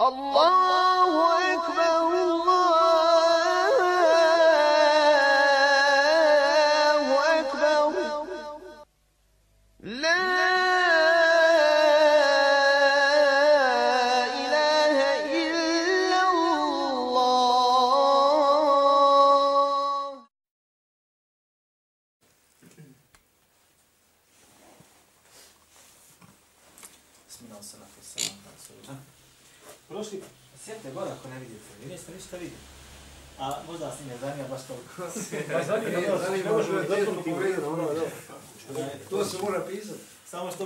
الله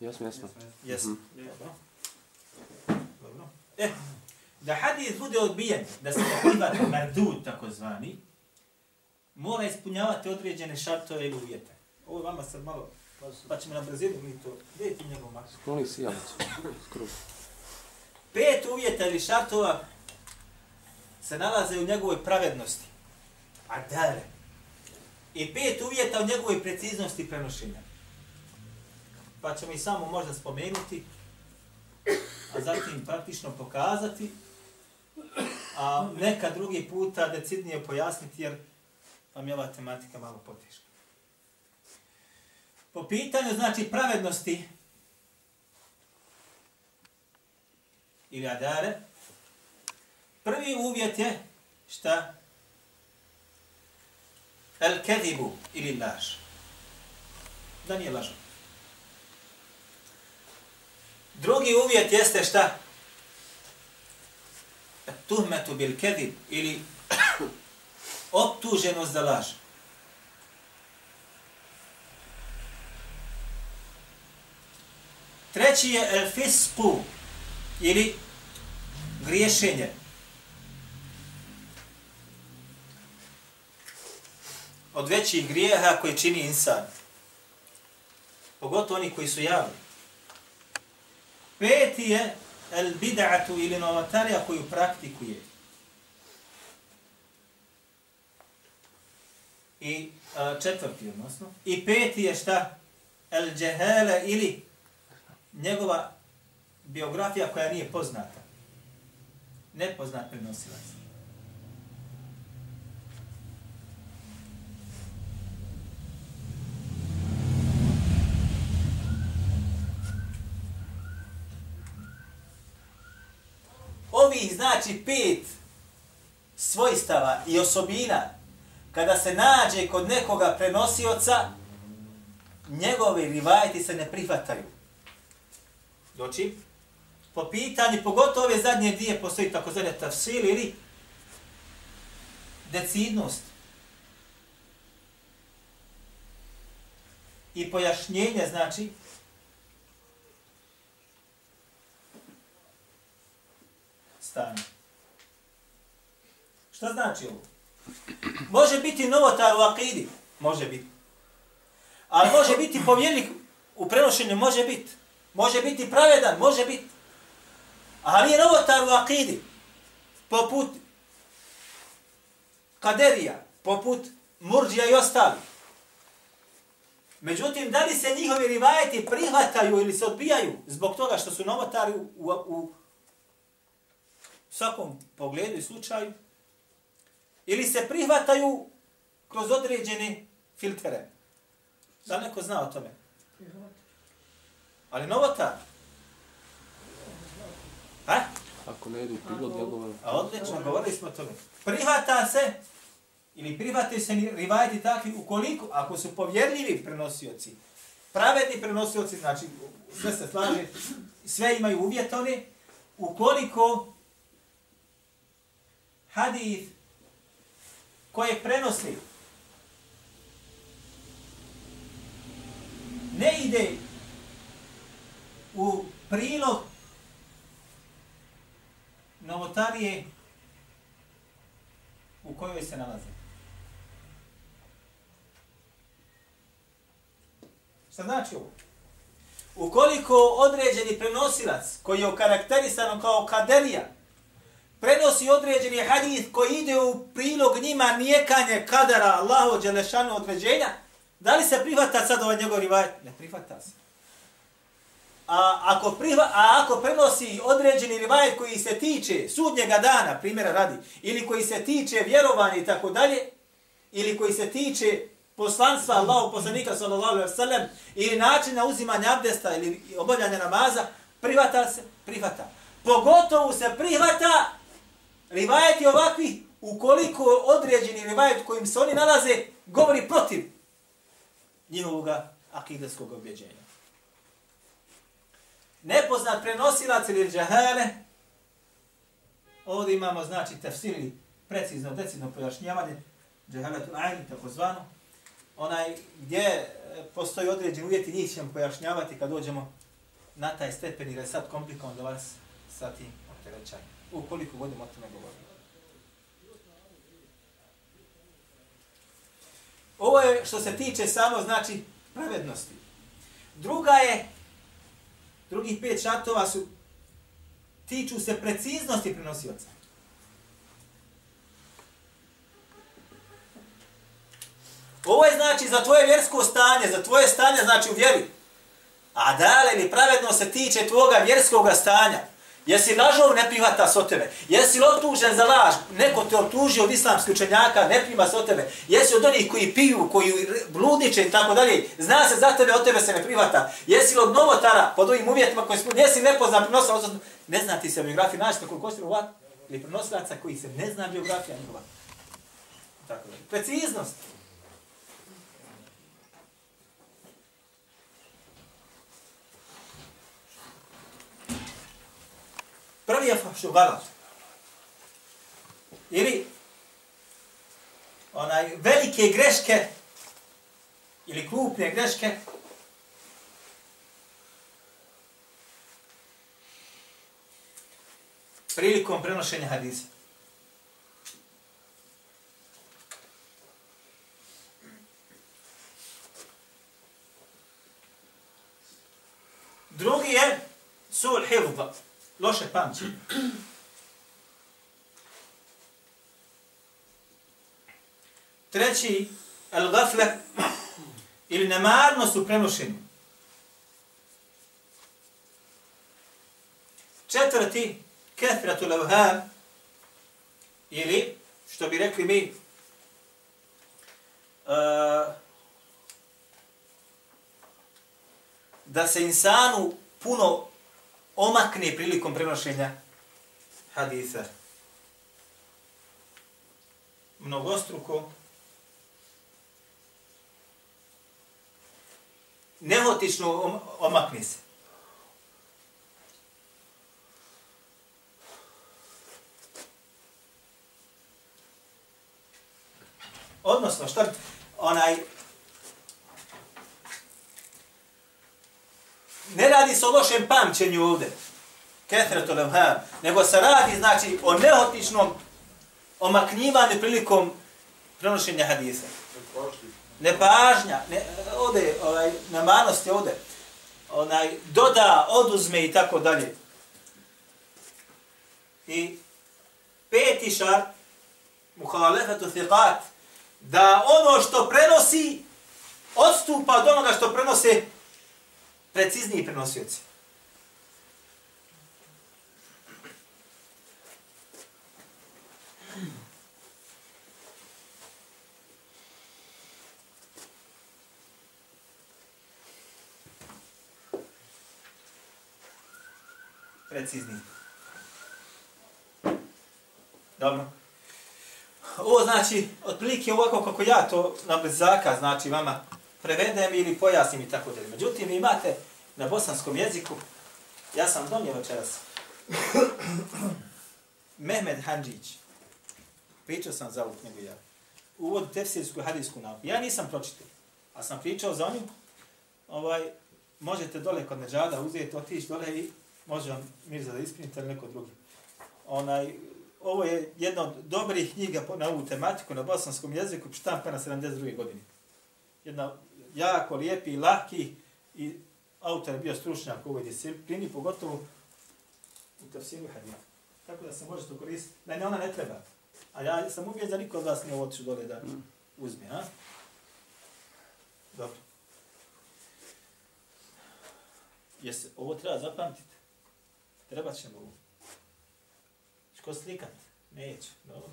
Jesmo, jesmo. Jesmo. -hmm. Dobro. E, da hadis bude odbijen, da se ne privati mardud, takozvani, mora ispunjavati određene šartove i uvjete. Ovo je vama sad malo, pa ćemo na brzinu mi to. Gdje je ti njegov maks? Skloni si. Skrup. Pet uvjeta ili šartova se nalaze u njegovoj pravednosti. A dare. I pet uvjeta u njegovoj preciznosti prenošenja. Pa ćemo i samo možda spomenuti, a zatim praktično pokazati, a neka drugi puta decidnije pojasniti, jer vam je ova tematika malo poteška. Po pitanju, znači, pravednosti ili adare, Prvi uvjet je šta? El kedibu ili laž. Da nije lažan. Drugi uvjet jeste šta? Tuhmetu bil kedib ili optuženost za laž. Treći je el fisku ili griješenje. od većih grijeha koje čini insan. Pogotovo oni koji su javni. Peti je el bid'atu ili novatarija koju praktikuje. I a, četvrti, odnosno. I peti je šta? El džehele ili njegova biografija koja nije poznata. Nepoznat prenosilac. Ovih znači pet svojstava i osobina kada se nađe kod nekoga prenosioca njegovi rivajeti se ne prihvataju. Doći, po pitanju, pogotovo ove zadnje dvije postoji takozvane zove tafsil ili decidnost. I pojašnjenje znači stanje. Šta znači ovo? Može biti novotar u akidi, može biti. Ali može biti povjernik u prenošenju, može biti. Može biti pravedan, može biti. Ali je novotar u akidi, poput kaderija, poput murđija i ostali. Međutim, da li se njihovi rivajeti prihvataju ili se odbijaju zbog toga što su novotari u, u, u svakom pogledu i slučaju, ili se prihvataju kroz određene filtere. Da neko zna o tome? Ali novota. Ha? Ako ne idu pilot, ja govorim. A odlično, govorili smo o tome. Prihvata se, ili prihvataju se rivajeti takvi, ukoliko, ako su povjerljivi prenosioci, pravedni prenosioci, znači sve se slaže, sve imaju uvjetone, ukoliko hadith koje prenosi ne ide u prilog novotarije kojoj se nalaze. Šta znači ovo? Ukoliko određeni prenosilac koji je okarakterisan kao kaderija, prenosi određeni hadith koji ide u prilog njima nijekanje kadara Allahu Đelešanu određenja, da li se prihvata sad ovaj njegov rivajet? Ne prihvata se. A ako, prihva, a ako prenosi određeni rivajet koji se tiče sudnjega dana, primjera radi, ili koji se tiče vjerovanja i tako dalje, ili koji se tiče poslanstva Allahu poslanika sallallahu alejhi ve sellem ili načina uzimanja abdesta ili obavljanja namaza, prihvata se, prihvata. Pogotovo se prihvata rivajeti ovakvi ukoliko određeni rivajet kojim se oni nalaze govori protiv njihovog akideskog objeđenja. Nepoznat prenosilac ili džahale, ovdje imamo znači tefsiri, precizno, decidno pojašnjavanje, džahaletu ajni, tako zvano, onaj gdje e, postoji određen uvjeti, njih ćemo pojašnjavati kad dođemo na taj stepen, jer je sad komplikovan da vas sa tim opterećanjem. Ukoliko budemo o tome govorili. Ovo je što se tiče samo znači pravednosti. Druga je, drugih pet šatova su, tiču se preciznosti prenosioca. Ovo je znači za tvoje vjersko stanje, za tvoje stanje znači u vjeri. A dale li pravedno se tiče tvoga vjerskog stanja? Jesi lažov, ne prihvata s od tebe. Jesi optužen za laž, neko te optužio od islamskih učenjaka, ne prima s od tebe. Jesi od onih koji piju, koji bludniče i tako dalje, zna se za tebe, od tebe se ne prihvata. Jesi od novotara, pod ovim uvjetima koji smo, jesi nepoznan, prinosa, odnosno, ne zna ti se biografija, naći tako kosti u ili prinosilaca koji se ne zna biografija njihova. Tako da. Preciznost. Prvi je fahšu galat. Ili onaj velike greške ili krupne greške prilikom prenošenja hadisa. Drugi je sul hivda loše pamćenje. Treći, el gafle, ili nemarnost u prenošenju. Četvrti, kefratu levhan, ili, što bi rekli mi, uh, da se insanu puno omakne prilikom prenošenja hadisa. Mnogostruko. Nehotično omakne se. Odnosno, što onaj ne radi se o lošem pamćenju ovdje, kethretu lemha, nego se radi, znači, o neotičnom omaknjivanju prilikom prenošenja hadisa. Nepažnja, ne, ovdje, ovaj, namanost je ovdje, onaj, doda, oduzme i tako dalje. I peti šar, muhalefetu thiqat, da ono što prenosi, odstupa od onoga što prenose precizniji prenosioci. Precizni. Dobro. Ovo znači, otprilike ovako kako ja to na bezaka, znači vama prevedem ili pojasnim i tako dalje. Međutim, vi imate na bosanskom jeziku, ja sam donio večeras, Mehmed Hanđić, pričao sam za ovu knjigu ja, uvod tefsirsku hadijsku nauku. Ja nisam pročitao, a sam pričao za njim, ovaj, možete dole kod Neđada uzeti, otići dole i može vam Mirza da isprinite ili neko drugi. Onaj, ovo je jedna od dobrih knjiga na ovu tematiku na bosanskom jeziku, štampa na 72. godini. Jedna jako lijepi, laki i autor je bio stručnjak u ovoj disciplini, pogotovo u tafsiru haditha. Tako da se možete koristiti. Ne, ne, ona ne treba. A ja sam uvijek da niko od vas nije otišao dole da uzme, a? Dobro. Jesi, ovo treba zapamtiti. Treba ćemo ovo. Ško slikat? Neće. Dobro.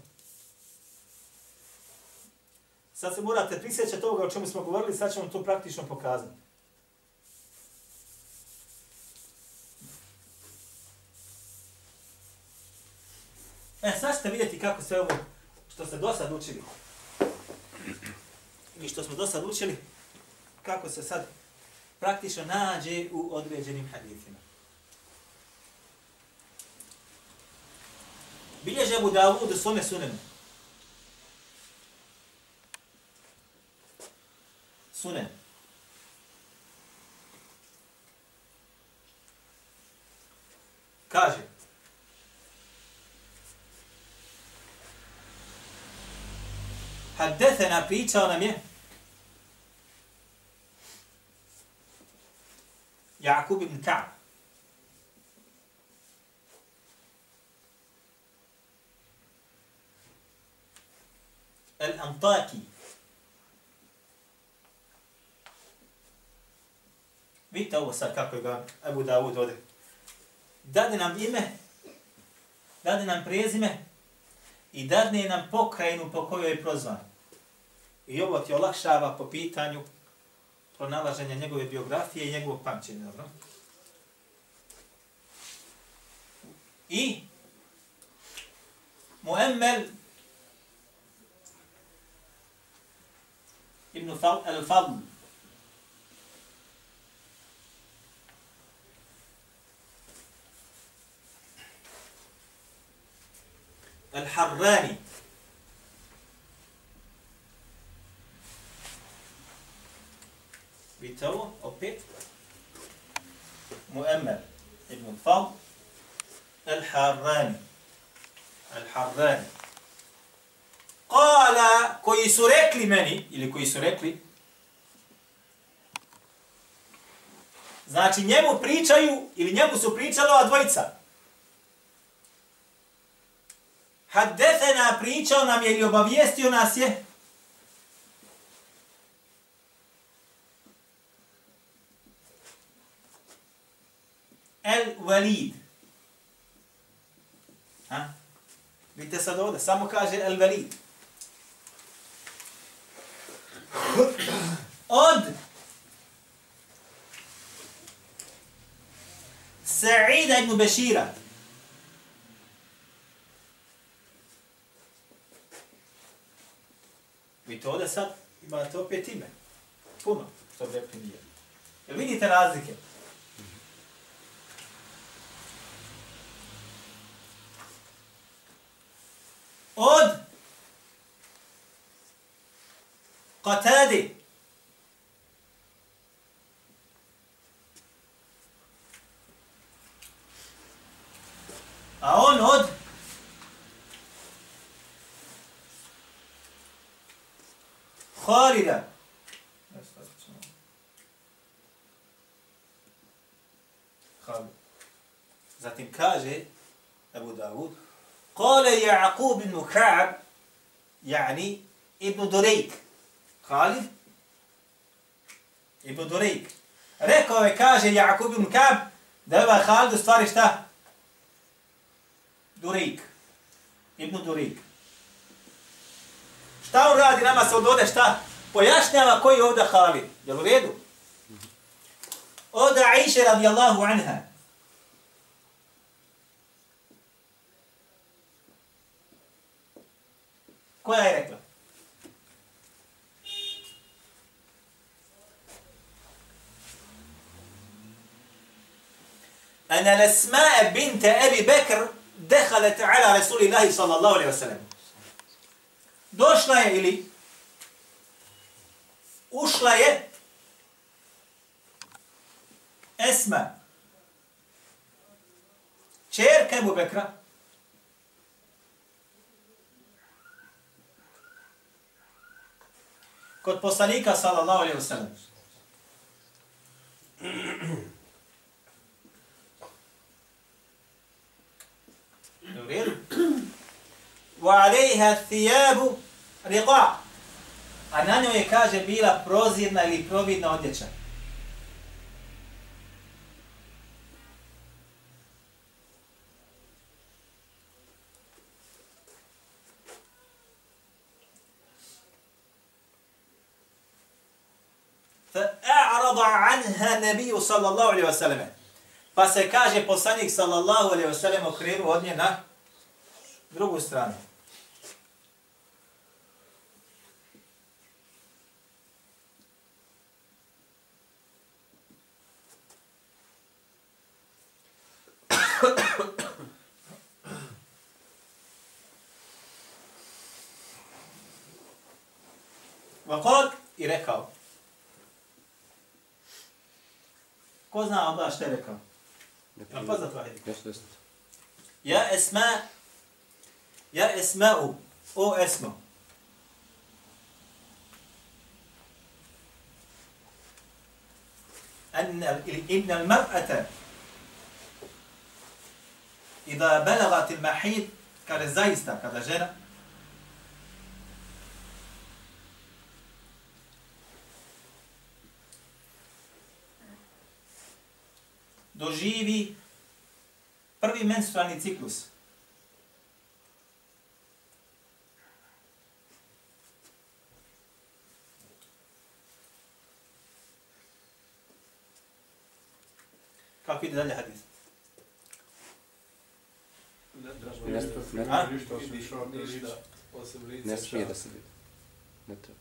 Sad se morate prisjećati toga o čemu smo govorili, sad ćemo to praktično pokazati. E, sad ćete vidjeti kako sve ovo što ste do sad učili. I što smo do sad učili, kako se sad praktično nađe u određenim hadithima. Bilježe Abu Dawud u svome sunenu. Sunen. Kaže, Haddethena pričao nam je Jakub ibn Ka'b. Al-Antaki. Vidite ovo sad kako je ga Abu Dawud ovdje. Dade nam ime, dade nam prezime i dadne nam pokrajinu po kojoj je prozvan. I ovo ti olakšava po pitanju pronalaženja njegove biografije i njegovog pamćenja. Dobro? I Muemmel ibn al-Fadl Al-Harrani. Vidite ovo, opet. Mu'emmer ibn Fal. Al-Harrani. Al-Harrani. Kala, koji su rekli meni, ili koji su rekli, znači njemu pričaju, ili njemu su pričalo, a dvojica. Haddefena pričao nam je ili obavijestio nas je El Walid. Ha? Vidite sad ovdje, samo kaže El Walid. Od Sa'ida ibn Bešira. Vi to ovdje sad imate opet ime. Puno, što bi rekli nije. Jel vidite razlike? Od Qatadi. A on od Khalida. Zatim kaže Abu Dawud, قال يعقوب بن كعب يعني ابن دريك خالد ابن دريك rekao je, kaže Jakub ibn Kab, da je ovaj Halid u stvari šta? Durik. Ibn Durik. Šta on radi nama se od ovdje šta? Pojašnjava koji je ovdje Halid. Je u redu? Oda Aisha radijallahu anha. Koja je rekla? أن الأسماء بنت أبي بكر دخلت على رسول الله صلى الله عليه وسلم došla je ili ušla je Esma, čerka Ebu Bekra, kod poslanika sallallahu alaihi wa sallam. Dobro. Wa alaiha thiyabu Rida. A na njoj je, kaže, bila prozirna ili providna odjeća. anha nebiju sallallahu alaihi wasallam. Pa se kaže poslanik sallallahu alaihi wasallam okrenuo od nje na drugu stranu. Vakod i rekao. Ko zna Allah što je rekao? Jel poznat ovaj? Jeste, jeste. Ja esma, ja esma'u, o esmo. أن إن المرأة إذا بلغت المحيط kada zaista, kada žena doživi prvi menstrualni ciklus. Kako ide dalje hadis? Ne, smije da se vidi. Ne treba.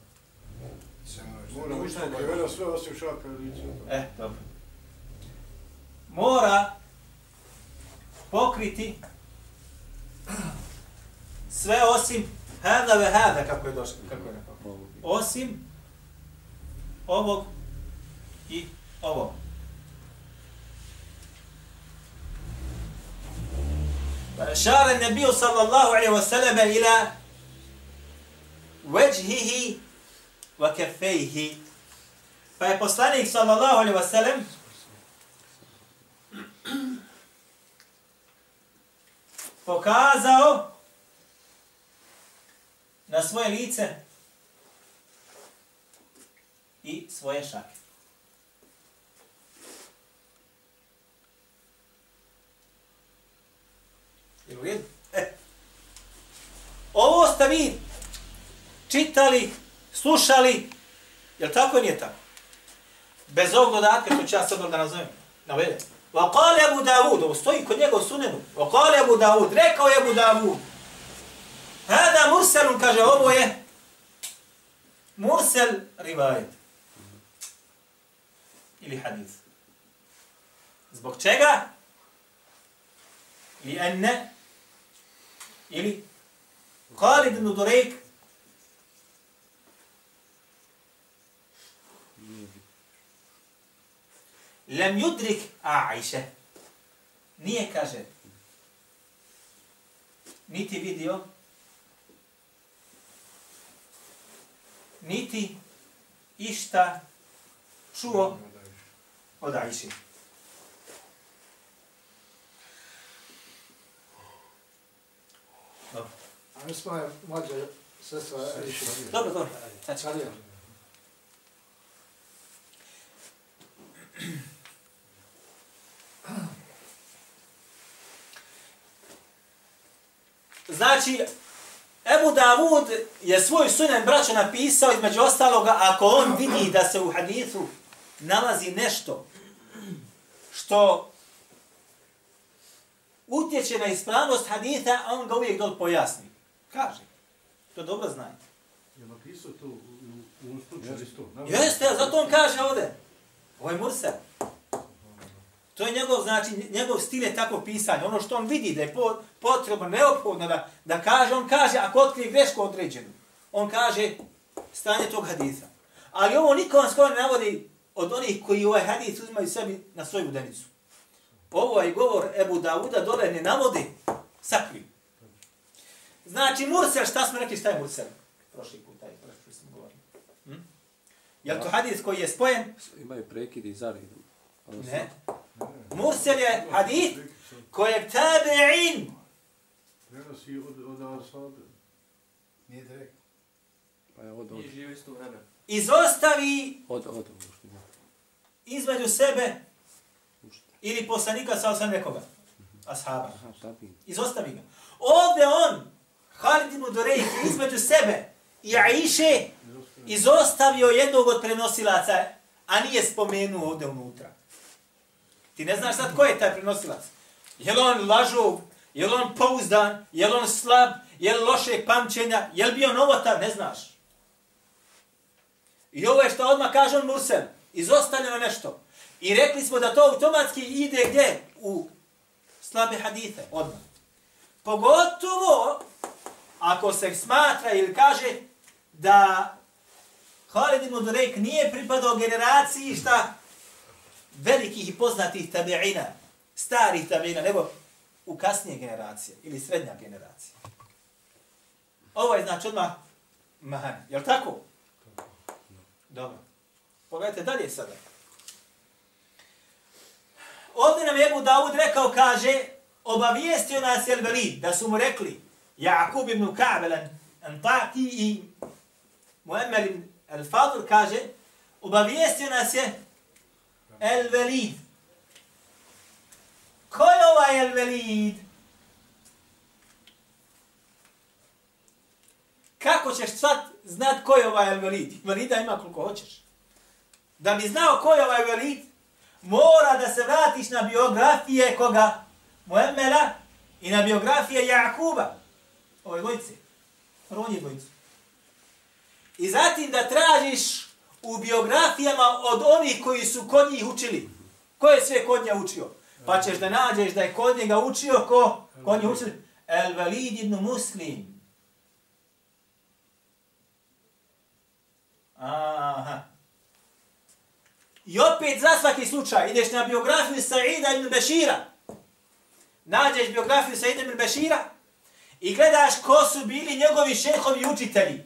Mora biti pokriveno sve osim šaka lica. E, dobro Mora pokriti sve osim hada ve hada, kako je došlo, kako je rekao. Ovo. Osim ovog i ovog. فأشار النبي صلى الله عليه وسلم إلى وجهه وكفيه Pa je poslanik sallallahu alaihi wasallam pokazao na svoje lice i svoje šake. Jel u redu? E. Ovo ste vi čitali, slušali, jel tako ili nije tako? Bez ovog dodatka, što ću ja sad da nazovem, navedem. Wa qala Abu Davud, ovo stoji kod njega u sunenu. Wa qala Abu Davud, rekao je Abu Davud. Hada murselun, kaže, ovo je mursel rivajet. Ili hadis. Zbog čega? Li enne, ili Khalid ibn Durejk, lem yudrik Aisha. Nije, kaže, niti vidio, niti išta čuo od Aisha. Dobro, A mi smo je mlađa sestra Aisha. dobro, dobro. Znači, Znači, Ebu Davud je svoj sunen braćo napisao između ostaloga ako on vidi da se u hadithu nalazi nešto što utječe na ispravnost haditha, a on ga uvijek dol pojasni. Kaže. To dobro znajte. Je napisao to u, u, u? Jeste, zato on kaže ovdje. Ovo je Mursel. To je njegov, znači, njegov stil je tako pisanje. Ono što on vidi da je po- potrebno, neophodno da, da kaže, on kaže, ako otkrije grešku određenu, on kaže stanje tog hadisa. Ali ovo niko vam skoro ne navodi od onih koji ovaj hadis uzimaju sebi na svoju udenicu. Ovo je govor Ebu Dauda, dole ne navodi, sakri. Znači, Mursel, šta smo rekli, šta je Mursel? Prošli put, taj, prošli smo govorili. Hm? Je to hadis koji je spojen? Imaju prekid i zaredom. Odnosno, Ne. Mursel je hadis kojeg tabi'in Prenosi od, od Asabe. Nije direkt. Pa je od, od, Nije isto vreme. izostavi od, od, između sebe ili poslanika sa osam nekoga. Ashaba. Izostavi ga. Ovdje on, Halid ibn Durejk, između sebe i Aiše, izostavio jednog od prenosilaca, a nije spomenuo ovdje unutra. Ti ne znaš sad ko je taj prenosilac. Je li on lažov, je li on pouzdan, je li on slab, je li lošeg pamćenja, je li bio novotar, ne znaš. I ovo je što odmah kaže on Mursel, izostavljeno nešto. I rekli smo da to automatski ide gdje? U slabe hadite, odmah. Pogotovo ako se smatra ili kaže da Halid ibn Durejk nije pripadao generaciji šta velikih i poznatih tabi'ina, starih tabi'ina, nego u kasnije generacije ili srednja generacija. Ovo je znači odmah mahan. jel tako? Dobro. Pogledajte dalje sada. Ovdje nam je Ebu Dawud rekao, kaže, obavijestio nas El Velid, da su mu rekli, Jakub ibn Ka'belan, Antaki i Muemmer ibn Al-Fadl kaže, obavijestio nas je El Velid. Ko je ovaj El Velid? Kako ćeš sad znat ko je ovaj El Velid? Velida ima koliko hoćeš. Da bi znao ko je ovaj Velid, mora da se vratiš na biografije koga? Muemmela i na biografije Jakuba. Ove dvojice. Ronje dvojice. I zatim da tražiš u biografijama od onih koji su kod njih učili. Ko je sve kod njega učio? Pa ćeš da nađeš da je kod njega učio ko? Kod njega učio? El Valid ibn Muslim. Aha. I opet za svaki slučaj ideš na biografiju Sa'ida ibn Bešira. Nađeš biografiju Sa'ida ibn Bešira i gledaš ko su bili njegovi šehovi učitelji.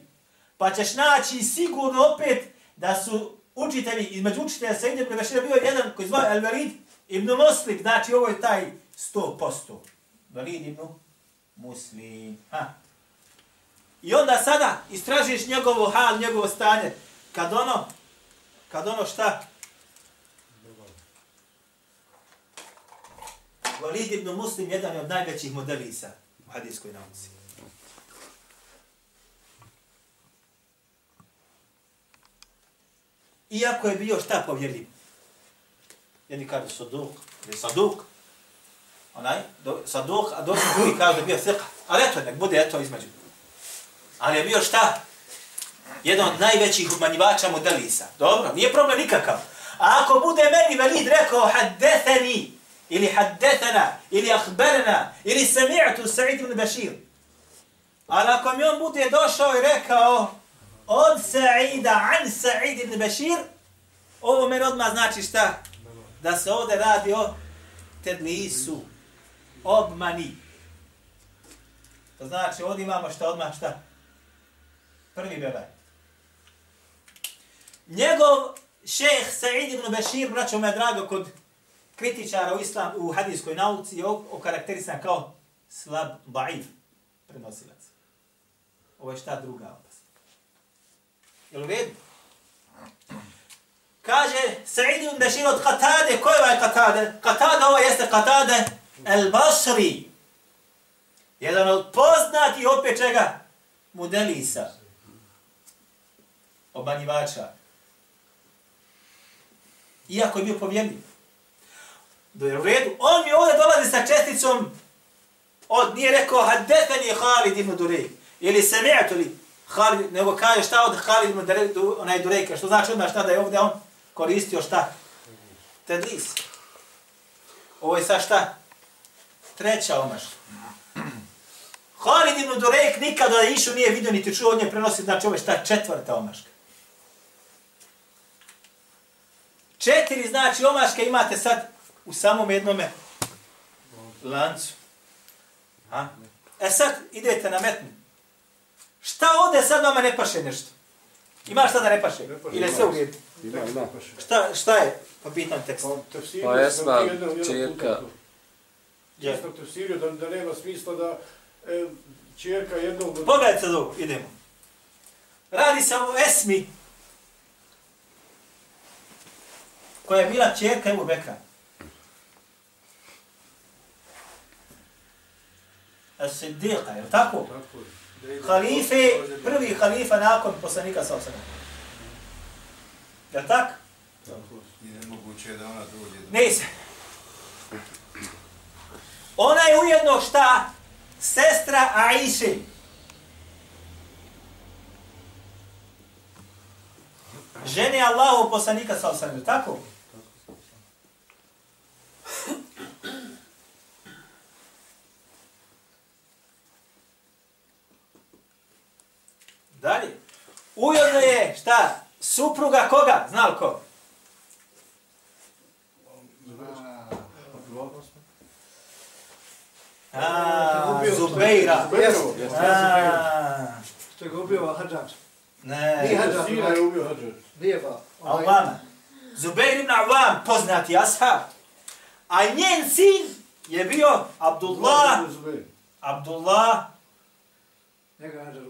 Pa ćeš naći sigurno opet da su učitelji, između učitelja Sejde ibn Bešira bio jedan koji zvao El Valid ibn Muslim. Znači ovo je taj 100%. Valid ibn Muslim. Ha. I onda sada istražiš njegovo hal, njegovo stanje. Kad ono, kad ono šta? Valid ibn Muslim jedan je od najvećih modelisa u hadijskoj nauci. Iako je bio šta povjerljiv? Jedni kažu saduk, ili saduk, onaj, do, saduk, a došli drugi kažu da je bio fiqh. Ali eto, nek bude eto između. Ali je bio šta? Jedan od najvećih umanjivača modelisa. Dobro, nije problem nikakav. A ako bude meni velid rekao haddetheni, ili haddethena, ili ahberena, ili sami'atu Sa'id ibn Bashir. Ali ako mi on bude došao i rekao od Sa'ida an Sa'id ibn Bashir, ovo meni odmah znači šta? Da se ovdje radi o tedlisu, obmani. To znači ovdje imamo šta odmah šta? Prvi bebaj. Njegov šeh Sa'id ibn Bashir, braćo me drago, kod kritičara u islam u hadijskoj nauci je okarakterisan kao slab, baif, prenosilac. Ovo je šta druga opasna. Jel u redu? Kaže Sa'id ibn Bashir od Qatade, ko je ovaj Qatade? Qatade ovo jeste Qatade el Basri. Jedan od poznati opet čega? Mudelisa. Obanjivača. Iako je bio povjedljiv. Do je u redu. On mi ovdje dolazi sa česticom od, nije rekao, haddethan Halid ibn Durej. Ili sami'atu li Halid, nego kaže šta od Halid ibn onaj Durejka, što znači odmah šta da je ovdje on koristio šta? Tedlis. Ovo je sa šta? Treća omaš. Halid ibn Durejk nikada da išu nije vidio niti čuo od nje prenosi, znači ovo je šta? Četvrta omaška. Četiri znači omaške imate sad u samom jednome lancu. Ha? E sad idete na metnu. Šta ovdje sad vama ne paše nešto? Ima šta da ne paše? Ne paše, Ili ima. sve u redu? Ima, ima. Šta, šta je po pitanju teksta? Pa, tefsiri Pa sam Esma, ti jednom- jednom čerka. puta to. Je. Čisto tefsirio da, da nema smisla da e, čerka jednog... od- Pogledajte sad ovo, idemo. Radi se o Esmi, koja je bila čerka Ebu Bekra. As-Siddiqa, je li tako? Tako je. Halife, prvi halifa nakon poslanika sa osam. Je li tak? Tako je. I nemoguće je da ona dođe do... Ne se. Ona je ujedno šta? Sestra Aiše. Žene Allahu poslanika sa osam. Tako? Dalje. Ujedno je šta? Supruga koga? Znal ko? A, Zubeira. Što je ga ubio Hadžač. Ne. Nije Hadžač, Sina je ubio Hadžar. Nije ba. Awama. Zubeir ibn Awam, poznati ashab. A njen sin je bio Abdullah. Abdullah Njega je Hadžač.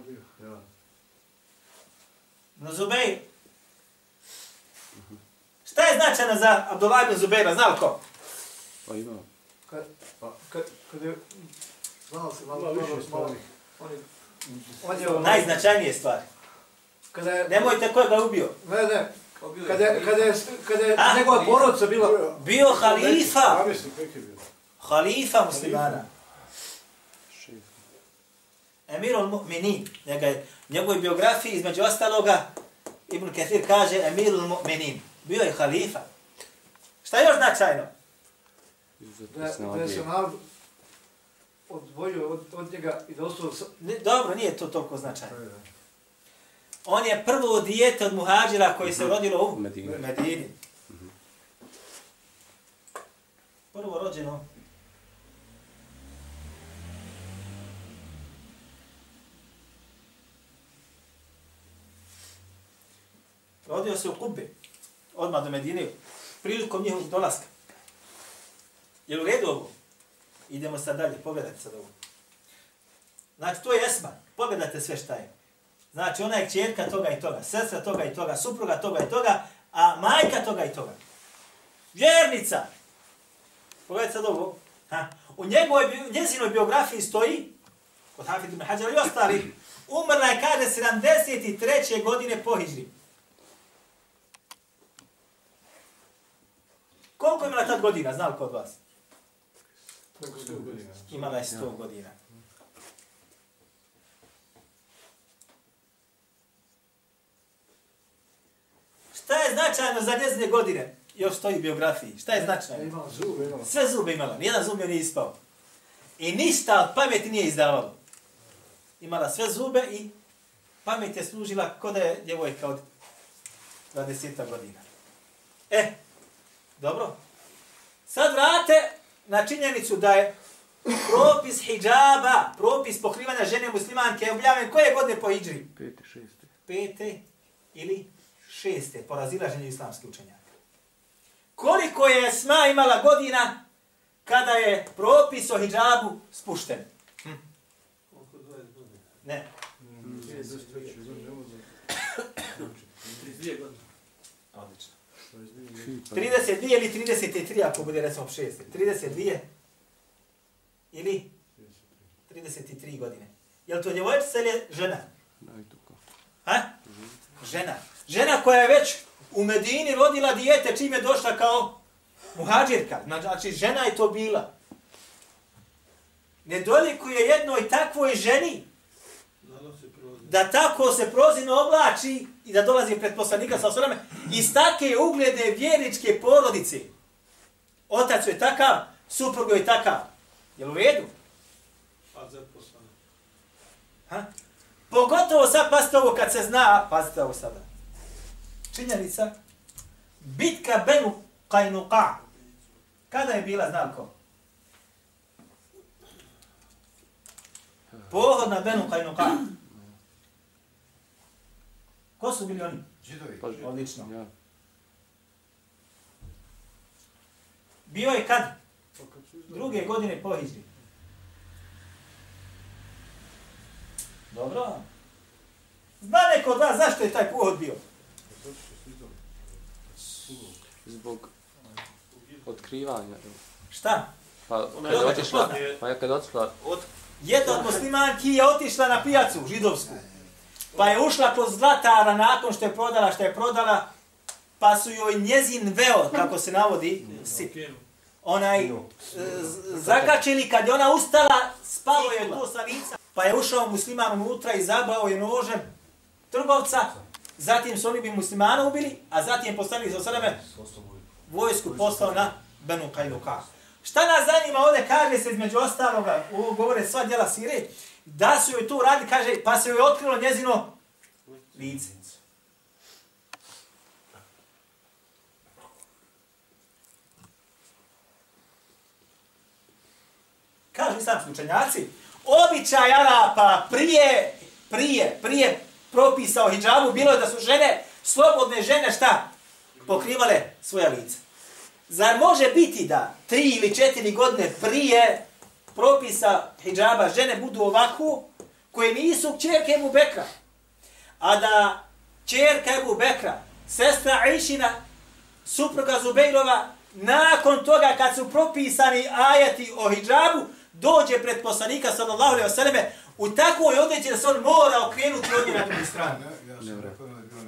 Ibn Zubeir. Šta je značajno za Abdullah ibn Zubeira, znao ko? Pa ima. Kad, kad, kad je... Znao se malo, malo, malo. stvari. On je... On je... Najznačajnije stvari. Kada je... Nemojte ko je ga ubio. Ne, ne. Kada je, kada je, kada je A? njegova porodica bila... Bio halifa. Je. Halifa muslimana. Emirul Mu'minin. Njega je, njegovoj biografiji između ostaloga Ibn Kathir kaže Emirul Mu'minin. Bio je halifa. Šta je još značajno? Da, da je se narod odvojio od, od njega i da ostao... sa- Ne, dobro, nije to toliko značajno. On je prvo dijete od muhađira koji se rodilo u Medini. Medini. Prvo rođeno. Rodio se u Kubbe, odmah do Medine, prilikom njihovog dolaska. Je u redu ovo? Idemo sad dalje, pogledajte sad ovo. Znači, to je Esma. Pogledajte sve šta je. Znači, ona je čerka toga i toga, sestra toga i toga, supruga toga i toga, a majka toga i toga. Vjernica! Pogledajte sad ovo. Ha. U njegovoj, njezinoj biografiji stoji, kod Hafid ibn Hađara i ostali, umrla je, kaže, 73. godine po Hidri. Koliko je imala tad godina, znali kod vas? Imala je 100 godina. Šta je značajno za njezine godine? Još stoji u biografiji. Šta je značajno? je imala zub. Zube imala. Sve zube imala, nijedan zub joj nije ispao. I ništa od pameti nije izdavalo. Imala sve zube i pamet je služila kod da je djevojka od 20 godina. E, dobro. Sad vrate na činjenicu da je propis hijaba, propis pokrivanja žene muslimanke objavljen koje godine po hijđri? Peti, šesti. Pete ili šeste po razilaženju islamske učenjaka. Koliko je Esma imala godina kada je propis o hidžabu spušten? Hm. Ne. Odlično. 32 ili 33 ako bude recimo 6. 32 ili 33 godine. Je li to djevojčica ili je žena? Ha? Žena. Žena koja je već u Medini rodila dijete čim je došla kao muhađirka. Znači, žena je to bila. Ne dolikuje jednoj takvoj ženi da tako se prozino oblači i da dolazi pred poslanika sa osaleme iz take uglede vjeričke porodice. Otac je takav, suprug je takav. Je u redu? Ha? Pogotovo sad, pazite ovo kad se zna, pazite ovo sada. Činjenica, bitka Benu Kajnuqa. Kada je bila, znam ko? Pohod na Benu Kajnuqa. Ko su bili oni? Židovi. Pa, Odlično. ja. Bio je kad? Pa Druge godine po Hidri. Dobro. Zna neko od vas zašto je taj pohod bio? Zbog otkrivanja. Šta? Pa Onaj kad je otišla, pa je kad je otišla, Od... Jedna od muslimanki je otišla na pijacu židovsku. Pa je ušla kod zlatara nakon što je prodala što je prodala, pa su joj njezin veo, kako se navodi, si, onaj, e, zakačili kad je ona ustala, spalo je to sa lica. Pa je ušao musliman unutra i zabao je nožem trgovca, zatim su oni bi muslimana ubili, a zatim je postavili za sebe vojsku poslao na Benu Kajluka. Šta nas zanima ovdje, kaže se između ostaloga, govore sva djela sire, da su joj to radi, kaže, pa se joj otkrilo njezino lice. Kažu islamski učenjaci, običaj Arapa prije, prije, prije propisa o hijabu bilo je da su žene, slobodne žene, šta? Pokrivale svoja lica. Zar može biti da tri ili četiri godine prije propisa hijaba žene budu ovako, koje nisu čerke Ebu Bekra, a da čerka Ebu Bekra, sestra Aishina, supruga Zubejrova, nakon toga kad su propisani ajati o hijabu, dođe pred poslanika sallallahu alejhi ve selleme u takvoj odjeći da se on mora okrenuti od nje na drugu stranu.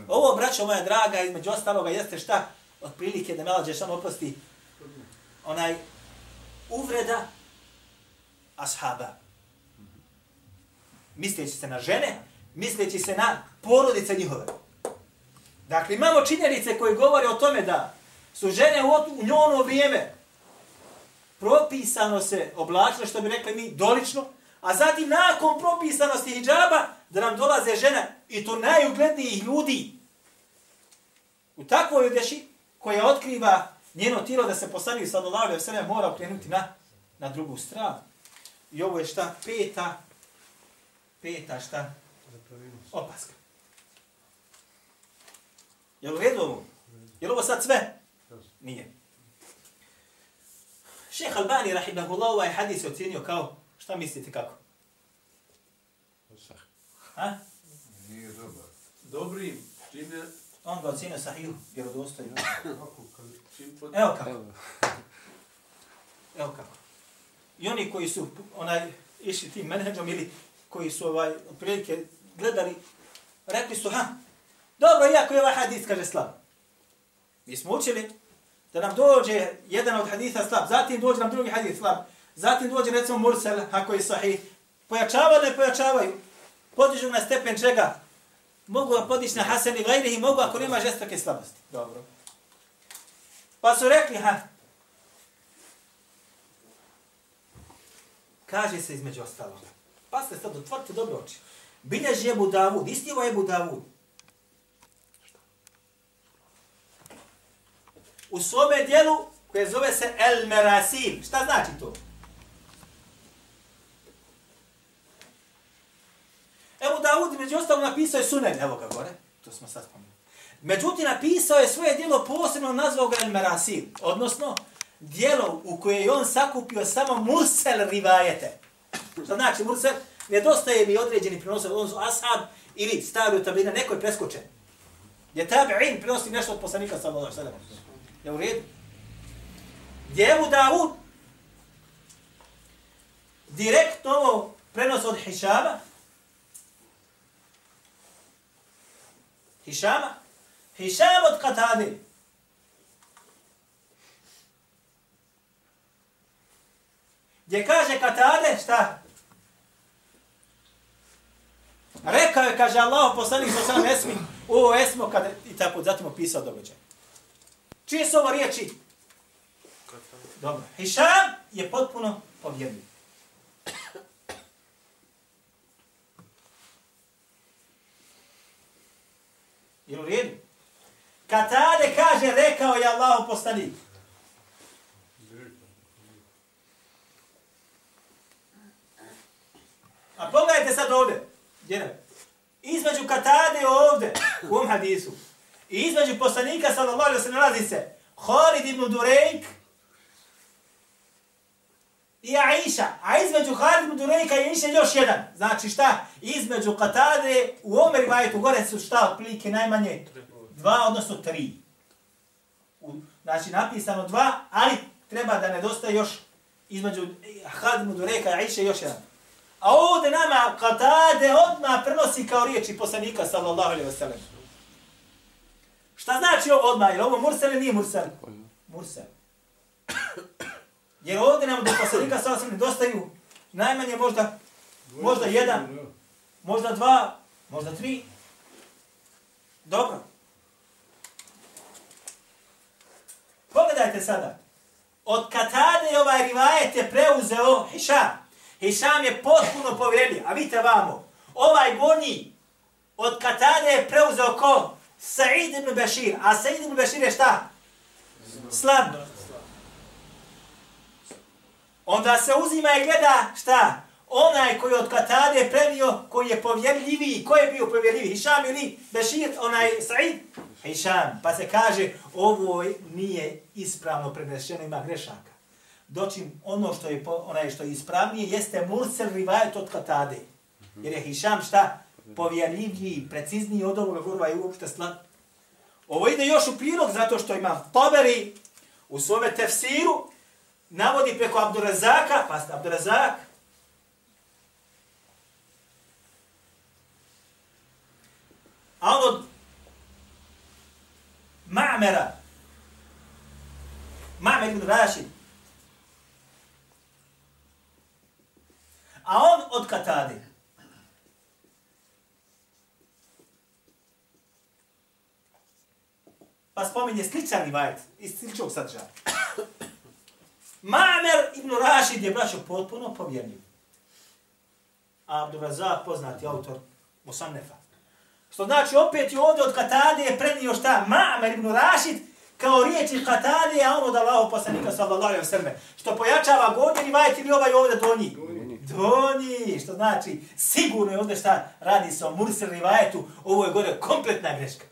Ovo, braćo moja draga, između ostaloga jeste šta? Otprilike da me lađe samo oprosti onaj uvreda ashaba. Misleći se na žene, misleći se na porodice njihove. Dakle, imamo činjenice koje govore o tome da su žene u, u njono vrijeme propisano se oblačile, što bi rekli mi, dolično, a zatim nakon propisanosti hijjaba, da nam dolaze žene, i to najuglednijih ljudi, u takvoj odješi, koja otkriva njeno tijelo da se poslanik sallallahu alejhi ve sellem mora okrenuti na na drugu stranu. I ovo je šta peta peta šta opaska. Jel u redu ovo? Jel ovo sad sve? Nije. Šejh Albani rahimahullah ovaj hadis je ocjenio kao šta mislite kako? A? Nije dobar. Dobri, čim je... On ga ocjenio sahih, vjerodostojno. Kako, kad, čim pod... Evo kako. Evo kako. I oni koji su onaj išli tim menedžom ili koji su ovaj otprilike gledali, rekli su, ha, dobro, iako je ovaj hadis, kaže slab. Mi smo učili da nam dođe jedan od hadisa slab, zatim dođe nam drugi hadis slab, zatim dođe recimo mursel, ako je sahih, pojačavaju, ne pojačavaju, podižu na stepen čega? Mogu ga podići na hasen i gajrihi, mogu ako nema žestoke slabosti. Dobro. Pa su rekli, ha, kaže se između ostalog. Pa ste sad, otvorite dobro oči. Bilježi Ebu Davud, isti ovo Ebu Davud. U svome dijelu koje zove se El Merasil. Šta znači to? Ebu Davud među ostalom napisao je Sunen, evo ga gore, to smo sad spomenuli. Međutim, napisao je svoje dijelo posebno nazvao ga El Merasil, odnosno dijelo u koje je on sakupio samo mursel rivajete. Što znači mursel? Nedostaje mi određeni prenos on su ashab ili stavio tablina, neko je preskočen. Je tabi'in prenosi nešto od poslanika sallallahu alejhi ve. Je u redu? Gdje je Davud direktno ovo prenos od Hišama, Hišama, Hišam od Katade. Gdje kaže Katade, šta? Rekao je, kaže Allah, poslanik sa sam esmi, o esmo, kada, i tako, zatim opisao događaj. Čije su ovo riječi? Dobro. Hišam je potpuno povjedljiv. Jel u redu? Katade kaže, rekao je Allah poslanik. A pogledajte sad ovdje. Jedan. Između Katade ovdje u ovom hadisu. I između poslanika, sallallahu alaihi se nalazi se Khalid ibn Durejk i Aisha. A između Khalid ibn Durejka i Aisha još jedan. Znači šta? Između Katade u Omer i gore su šta otprilike najmanje? Dva, odnosno tri. U, znači napisano dva, ali treba da nedostaje još između Khalid ibn Durejka i Aisha još jedan. A ovdje nama Katade odmah prenosi kao riječi poslanika sallallahu alaihi wa sallam. Šta znači ovo odmah? Je ovo mursel nije mursel? Mursel. Jer ovdje nam do poslanika sallallahu alaihi dostaju najmanje možda, možda jedan, možda dva, možda tri. Dobro. Pogledajte sada. Od Katade je ovaj rivajet je preuzeo Hišam. Hišam je potpuno povjerljiv. A vidite vamo, ovaj gornji od Katade je preuzeo ko? Sa'id ibn Bashir. A Sa'id ibn Bashir je šta? Slab. Onda se uzima i gleda šta? Onaj koji od Katade je prenio, koji je povjerljiviji. Ko je bio povjerljiviji? Hišam ili Bashir, onaj Sa'id? Hišam. Pa se kaže, ovo nije ispravno prenešeno, ima grešaka. Dočim ono što je onaj što je ispravnije jeste mursel rivajet od Katade. Jer je Hišam šta? Povjerljiviji, precizniji od ovoga gurva i uopšte slab. Ovo ide još u prilog zato što ima Taberi u svome tefsiru navodi preko Abdurazaka, pa Abdurazak, a on od Ma'mera, Ma'mer ibn Rashid, a on od Katade. Pa spominje sličan rivajet iz sličnog sadržaja. Ma'mer ibn Rashid je braćo potpuno povjerljiv. A Abdurazak, poznati autor Musannefa. Što znači opet i ovdje od Katade je prenio šta? Ma'mer ibn Rashid kao riječi Katade, a ono da Allahu poslanika sallallahu alaihi wa sallam. Što pojačava godin rivajet ili ovaj ovdje donji? Donji, što znači sigurno je ovdje šta radi se o Mursel rivajetu, ovo je gore kompletna greška.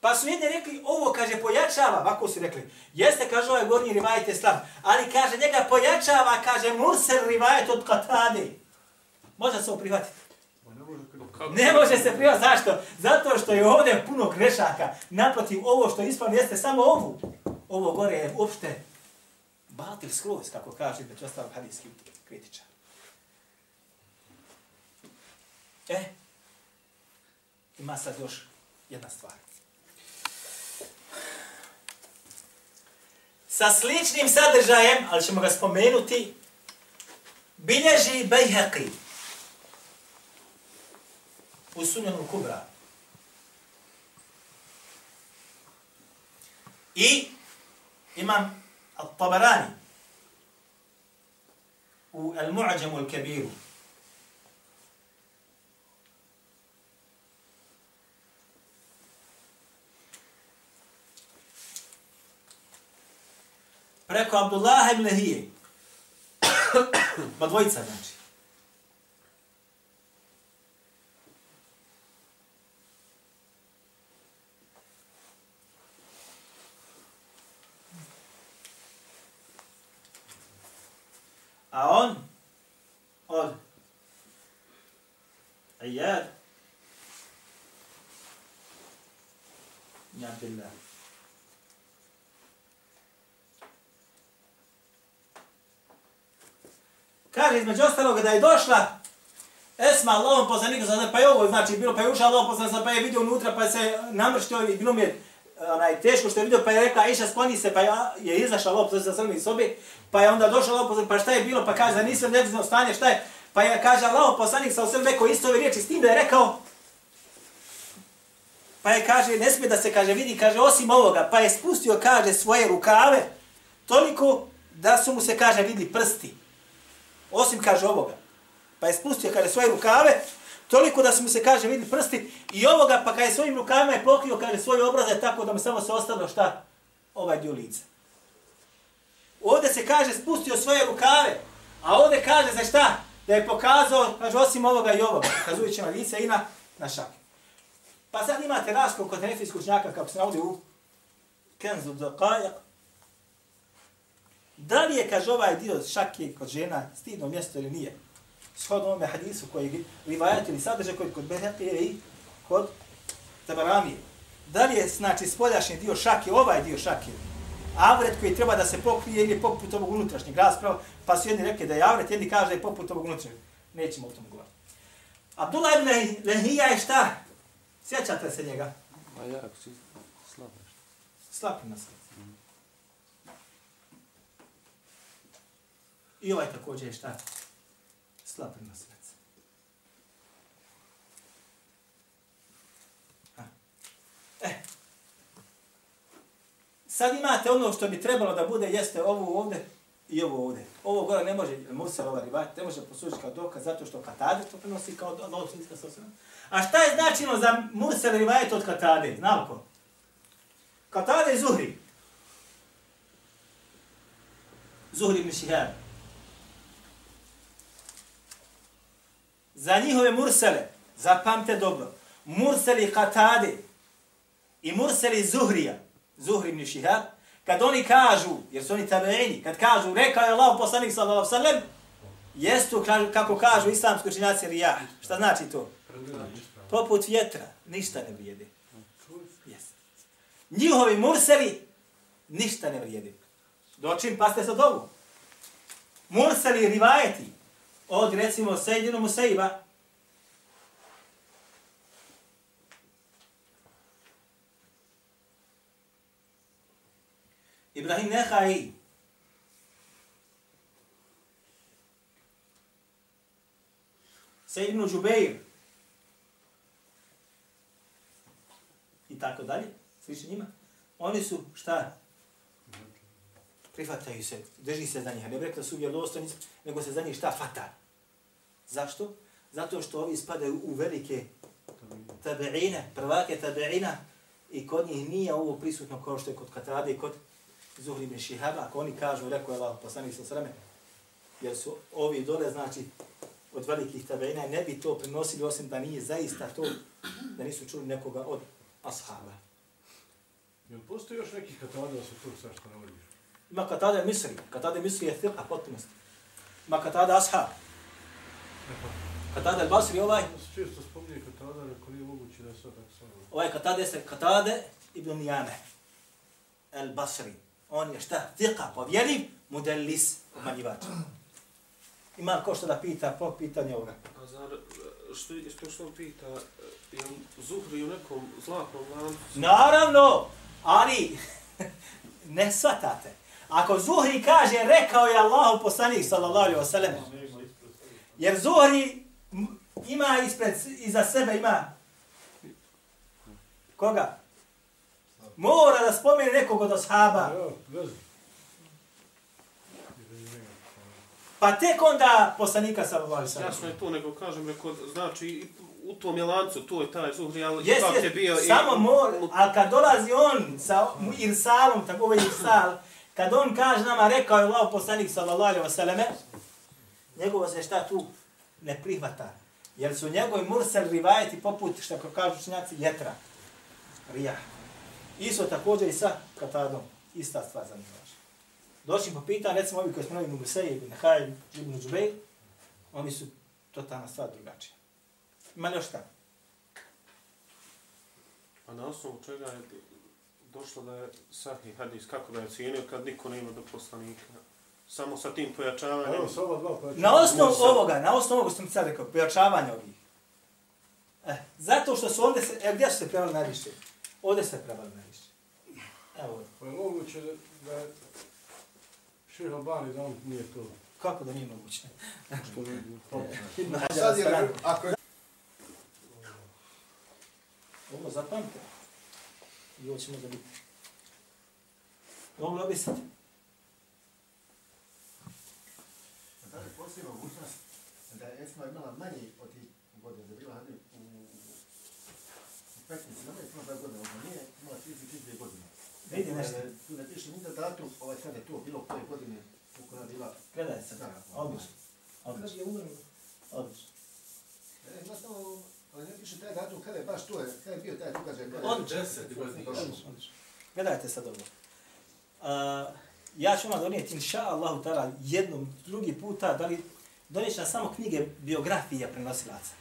Pa su jedni rekli, ovo kaže pojačava, ovako su rekli. Jeste, kaže ovaj gornji rivajet je slab, ali kaže njega pojačava, kaže Mursel rivajet od Katade. Može se ovo prihvatiti? Ne može se prihvatiti, zašto? Zato što je ovdje puno grešaka. Naprotiv, ovo što ispravno jeste samo ovu. Ovo gore je uopšte batil skroz, kako kaže među ostalog hadijski kritičar. E, ima sad još jedna stvar. Sa sličnim sadržajem, ali ćemo ga spomenuti, bilježi Bejheqi u Sunjanu Kubra. I imam Al-Tabarani u Al-Mu'ađamu Al-Kabiru. Preko Abdullah ibn Lahije. Pa dvojica znači. A on od Iyad Abdullah. Kaže između ostalog da je došla Esma Allahom poslaniku, pa je ovo, znači bilo, pa je ušao Allahom poslaniku, pa je vidio unutra, pa se namrštio i bilo mi je e, onaj, teško što je vidio, pa je rekla, Iša, skloni se, pa je izašla lop, sa se iz sobi, pa je onda došao Allahom poslaniku pa šta je bilo, pa kaže da nisam nevizno stanje, šta je, pa je, kaže, Allahom poslanik sa osrmi rekao isto ove riječi, s tim da je rekao, pa je, kaže, ne smije da se, kaže, vidi, kaže, osim ovoga, pa je spustio, kaže, svoje rukave, toliko da su mu se, kaže, vidi prsti, kaže, ovoga, pa je spustio, kaže, svoje rukave, Toliko da su mu se, kaže, vidi prsti i ovoga, pa kada je svojim rukavima je pokrio, kaže, svoje obraze tako da mu samo se ostalo šta? Ovaj dio lica. Ovdje se kaže, spustio svoje rukave, a ovdje kaže za šta? da je pokazao, kaže, osim ovoga i ovoga, kazujući na lice i na, na šake. Pa sad imate raskol kod nefijskog učnjaka, kako se navodi u Kenzu do Da li je, kaže, ovaj dio šake kod žena stidno mjesto ili nije? Shodno ovome hadisu koji rivajati ili sadrže koji kod Behekije i kod Tabaramije. Da li je, znači, spoljašnji dio šake, ovaj dio šake, avret koji treba da se pokrije ili je poput ovog unutrašnjeg rasprava, pa su jedni rekli da je avret, jedni kaže da je poput ovog unutrašnjeg. Nećemo o tom govoriti. Abdullah ibn Lehija je šta? Sjećate se njega? Ma jako si slabo. Slapi na srce. I ovaj također je šta? Slab prenosilac. Ha. Eh. Sad imate ono što bi trebalo da bude, jeste ovo ovde i ovo ovde. Ovo gore ne može, Musa ova rivajt, ne može poslužiti kao dokaz zato što Katade to prenosi kao dolčinska sinjska sosana. A šta je značino za Musa rivajt od Katade? Znamo ko? Katade i Zuhri. Zuhri ibn Šihar. Za njihove mursele, zapamte dobro, murseli Katade i murseli Zuhrija, Zuhri ibn Šihab, kad oni kažu, jer su oni tabeini, kad kažu, rekao je Allah poslanik sallallahu sallam, jestu, kako kažu islamski učinjaci rijah. Šta znači to? Poput vjetra, ništa ne vrijede. Yes. Njihovi murseli ništa ne vrijede. Dočim, paste sad ovu. Murseli rivajeti od, recimo, Sejdinu Musaiba, Ibrahim Nehai. Sejid ibn Džubeir. I tako dalje. Sliši njima. Oni su šta? Prihvataju se. Drži se za njih. Ne rekla su vjerodostojni, nego se za njih šta? Fata. Zašto? Zato što ovi spadaju u velike tabeine, prvake tabeina i kod njih nije ovo prisutno kao što je kod Katrade i kod Zuhri ibn Šihaba, ako oni kažu, rekao je Allah poslanik sa sreme, jer su ovi dole, znači, od velikih tabeina ne bi to prinosili osim da nije zaista to, da nisu čuli nekoga od ashaba. Jel postoji još nekih da se tu sve što navodiš? Ima katada misri, katada misri je thirqa potpunosti. Ima katada ashab. Katada al-Basri ovaj, Ja se često spominje katada, ako nije moguće da je sad tako samo. ovaj katada se katada ibn Nijame. Al-Basri. On je šta? Thirqa, povjeriv, mudellis, umanjivač. Ima ko što da pita po pitanju ovoga. A zar, što, što, što pita, je on Zuhri u nekom zlatnom lancu? Naravno, ali ne shvatate. Ako Zuhri kaže, rekao je Allahu poslanik, sallallahu alaihi wa sallam, jer Zuhri ima ispred, iza sebe ima koga? Mora da spomene nekog od ashaba. Pa tek onda poslanika sallallahu alaihi wa sallam. Jasno je to, nego kažem, reko, znači, u tom je lancu, to je taj Zuhri, ali Jes, ipak je bio... samo i, mora, a kad dolazi on sa irsalom, tako ovaj irsal, kad on kaže nama, rekao je Allah poslanik sallallahu alaihi wasallame, njegovo se šta tu ne prihvata. Jer su njegovi mursel rivajeti poput, što ko kažu činjaci, jetra. Rijah. Isto također i sa katadom. Ista stvar za njega. vaša. Došli po pitan, recimo ovi koji smo novi Nubusej, Ibn Hajl, Ibn Džubej, oni su totalna stvar drugačija. Ima li još šta? A na osnovu čega je došlo da je sahih hadis, kako ga je cijenio kad niko nema do poslanika? Samo sa tim pojačavanjem. Evo, sa ova dva pa Na osnovu Musa. ovoga, na osnovu ovoga što sam sad rekao, pojačavanje ovih. Eh, zato što su ovdje se, evo gdje su se prevali najviše? Ovdje se prevali najviše. Evo ovdje. Pa je moguće da, da je Šeha Albani da on nije to. Kako da nije moguće? Što ne bi- Ibn A Hajar sad je, ako je Ovo zapamte. I ovo će možda biti. Mogli obisati. Da li postoji mogućnost da je Esma imala manje od tih godina, da je bila hadi u, u petnici, nema je puno da godina, onda nije imala 32 godine. Vidi nešto. Tu ne piše ni da datum, ovaj sad je to bilo koje godine u kojoj je bila Gledaj se. Da, Odlično. Odlično. Kad je umrlo? Odlično. Ali ne piše taj datum, kada je baš to, je, kada je bio taj događaj. Odlično. Deset godina. Gledajte sad ovo. Uh, ja ću vam donijeti, inša Allahu ta'ala, jednom, drugi puta, da li donijeći nam samo knjige biografija prenosilaca.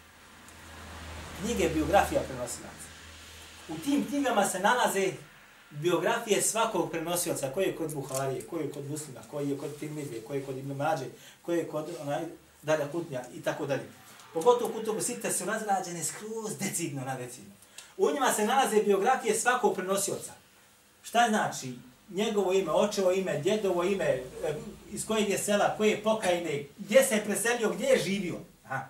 Knjige biografija prenosilaca. U tim knjigama se nalaze biografije svakog prenosioca, koji je kod Buharije, koji je kod Muslima, koji je kod Tirmidije, koji je kod Ibn Mađe, koji je kod onaj, Dalja Kutnja i tako dalje. Pogotovo kutubu sita su razrađene skroz decidno na decidno. U njima se nalaze biografije svakog prenosioca. Šta znači njegovo ime, očevo ime, djedovo ime, e, iz kojeg je sela, koje je pokajine, gdje se je preselio, gdje je živio. Aha.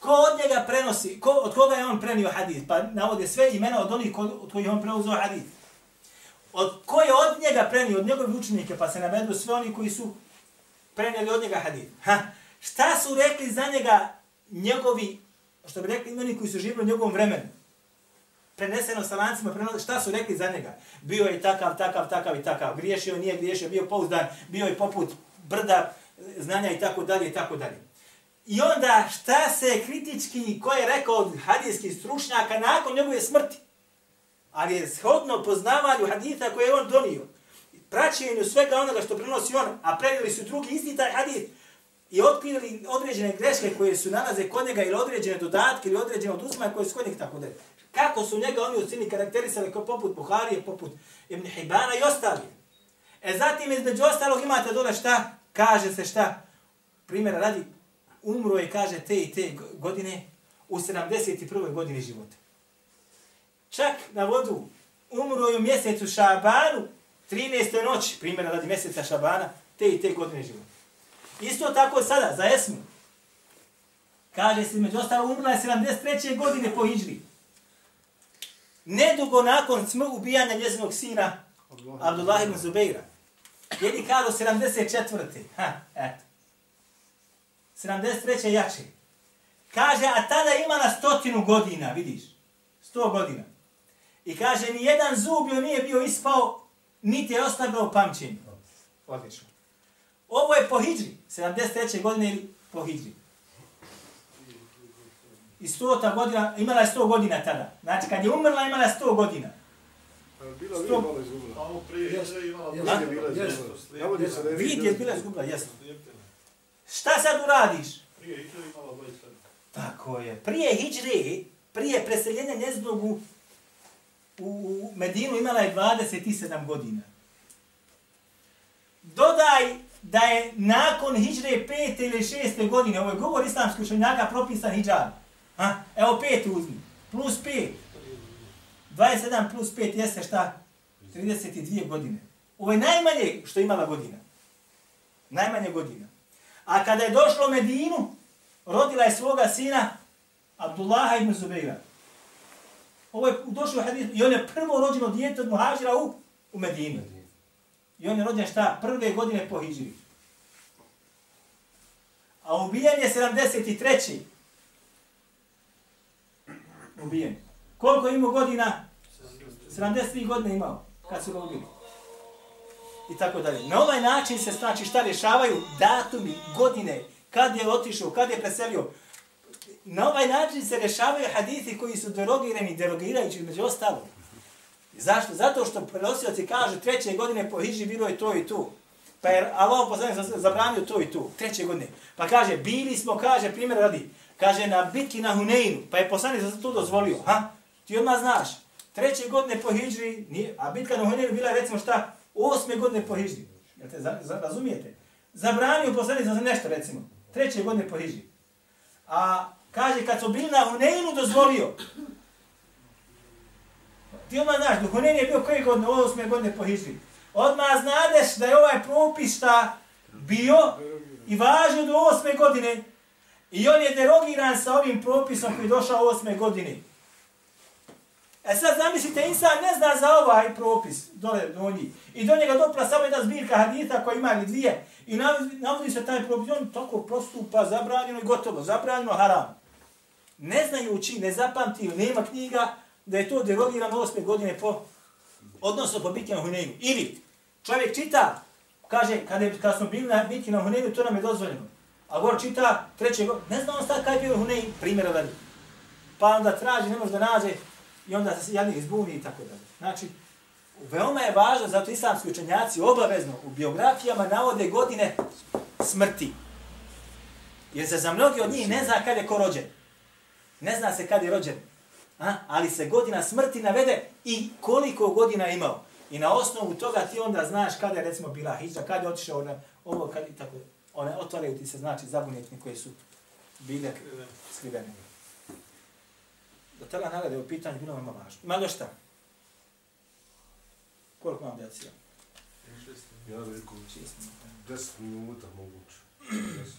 Ko od njega prenosi, ko, od koga je on prenio hadis? Pa navode sve imena od onih kod, od kojih on preuzeo hadis. Od ko je od njega prenio, od njegove učenike, pa se navedu sve oni koji su prenijeli od njega hadis. Ha. Šta su rekli za njega njegovi, što bi rekli imeni koji su živjeli u njegovom vremenu? preneseno sa lancima, prenoseno, šta su rekli za njega? Bio je takav, takav, takav i takav, griješio, nije griješio, bio pouzdan, bio je poput brda znanja i tako dalje i tako dalje. I onda šta se kritički, ko je rekao od hadijskih stručnjaka nakon njegove smrti? Ali je shodno poznavanju haditha koje je on donio, praćenju svega onoga što prenosi on, a prenijeli su drugi isti taj hadith, i otkrili određene greške koje su nalaze kod njega ili određene dodatke ili određene oduzmanje koje su kod njega tako dalje. Kako su njega oni u cini karakterisali kao poput Buharije, poput Ibn Hibana i ostali. E zatim između ostalog imate dole šta? Kaže se šta? Primjera radi, umro je, kaže, te i te godine u 71. godini života. Čak na vodu umro je u mjesecu Šabanu, 13. noći, primjera radi mjeseca Šabana, te i te godine života. Isto tako sada, za Esmu. Kaže se, među ostalo, umrla je 73. godine po Iđri. Nedugo nakon smr ubijanja njezinog sina, Abdullah ibn Zubeira. Jedni kažu 74. Ha, eto. 73. jače. Kaže, a tada ima na stotinu godina, vidiš. 100 godina. I kaže, ni jedan zub joj nije bio ispao, niti je ostavljao pamćenje. Odlično. Ovo je po hijđri, 73. godine ili po hijđri. I 100 godina, imala je 100 godina tada. Znači, kad je umrla, imala je 100 godina. Bila Sto- nije malo izgubila. Ovo prije je imala Nije bila izgubila. Vid bila je bila izgubila, jesno. Šta sad uradiš? Prije i to je imala 27. Tako je. Prije hijđre, prije preseljenja njezinog u, u Medinu imala je 27 godina. Dodaj da je nakon hijdre pete ili šeste godine, ovo je govor islamskih učenjaka, propisan hijab. Ha? Evo pet uzmi. Plus pet. 27 plus 5 jeste šta? 32 godine. Ovo je najmanje što je imala godina. Najmanje godina. A kada je došlo u Medinu, rodila je svoga sina Abdullaha ibn Zubeira. Ovo je došlo u hadis, i on je prvo rođeno dijete od muhađira u, u Medinu. I on je rođen šta? Prve godine po Hidžri. A ubijen je 73. Ubijen. Koliko imao godina? 73 godine imao kad su ga ubili. I tako dalje. Na ovaj način se znači šta rješavaju datumi, godine, kad je otišao, kad je preselio. Na ovaj način se rješavaju hadithi koji su derogirani, derogirajući među ostalom. Zašto? Zato što prenosioci kažu treće godine po hiži bilo je to i tu. Pa je Allah poslanik zabranio to i tu, treće godine. Pa kaže, bili smo, kaže, primjer radi, kaže, na bitki na Huneinu, pa je poslanik za to dozvolio. Ha? Ti odmah znaš, treće godine po hijđri, nije, a bitka na Huneinu bila je recimo šta, osme godine po hijđri. Jel te za, za, razumijete? Zabranio poslanik za nešto recimo, treće godine po hijđri. A kaže, kad su bili na Huneinu, dozvolio. Ti odmah znaš, do je bio koje godine, osme godine po hijri. Odmah znadeš da je ovaj propis šta bio i važio do osme godine. I on je derogiran sa ovim propisom koji je došao osme godine. E sad zamislite, insan ne zna za ovaj propis, dole donji. I do njega dopla samo jedna zbirka hadita koja ima ili dvije. I navodi, navodi se taj propis, on tako prostupa, zabranjeno i gotovo, zabranjeno haram. Ne znajući, ne zapamtio, nema knjiga da je to derogirano osme godine po, odnosno po bitki na Huneinu. Ili čovjek čita, kaže, kad, je, kad smo bili na bitki na Huneinu, to nam je dozvoljeno. A gore čita treće godine, ne zna on sad kaj je bio Hunej, primjera radi. Pa onda traži, ne može da nađe i onda se jadnih zbuni i tako dalje. Znači, veoma je važno, zato islamski učenjaci obavezno u biografijama navode godine smrti. Jer se za mnogi od njih ne zna kad je ko rođen. Ne zna se kad je rođen. A? Ali se godina smrti navede i koliko godina imao. I na osnovu toga ti onda znaš kada je recimo bila hiđa, kada je otišao na ovo, kada tako, one otvaraju ti se znači zabunjetni koje su bile skrivene. Do tada nagrade u pitanju bilo vam važno. Ima li šta? Koliko imam djeci ja? Ja veliko učestim. 10 minuta moguće. 10 minuta.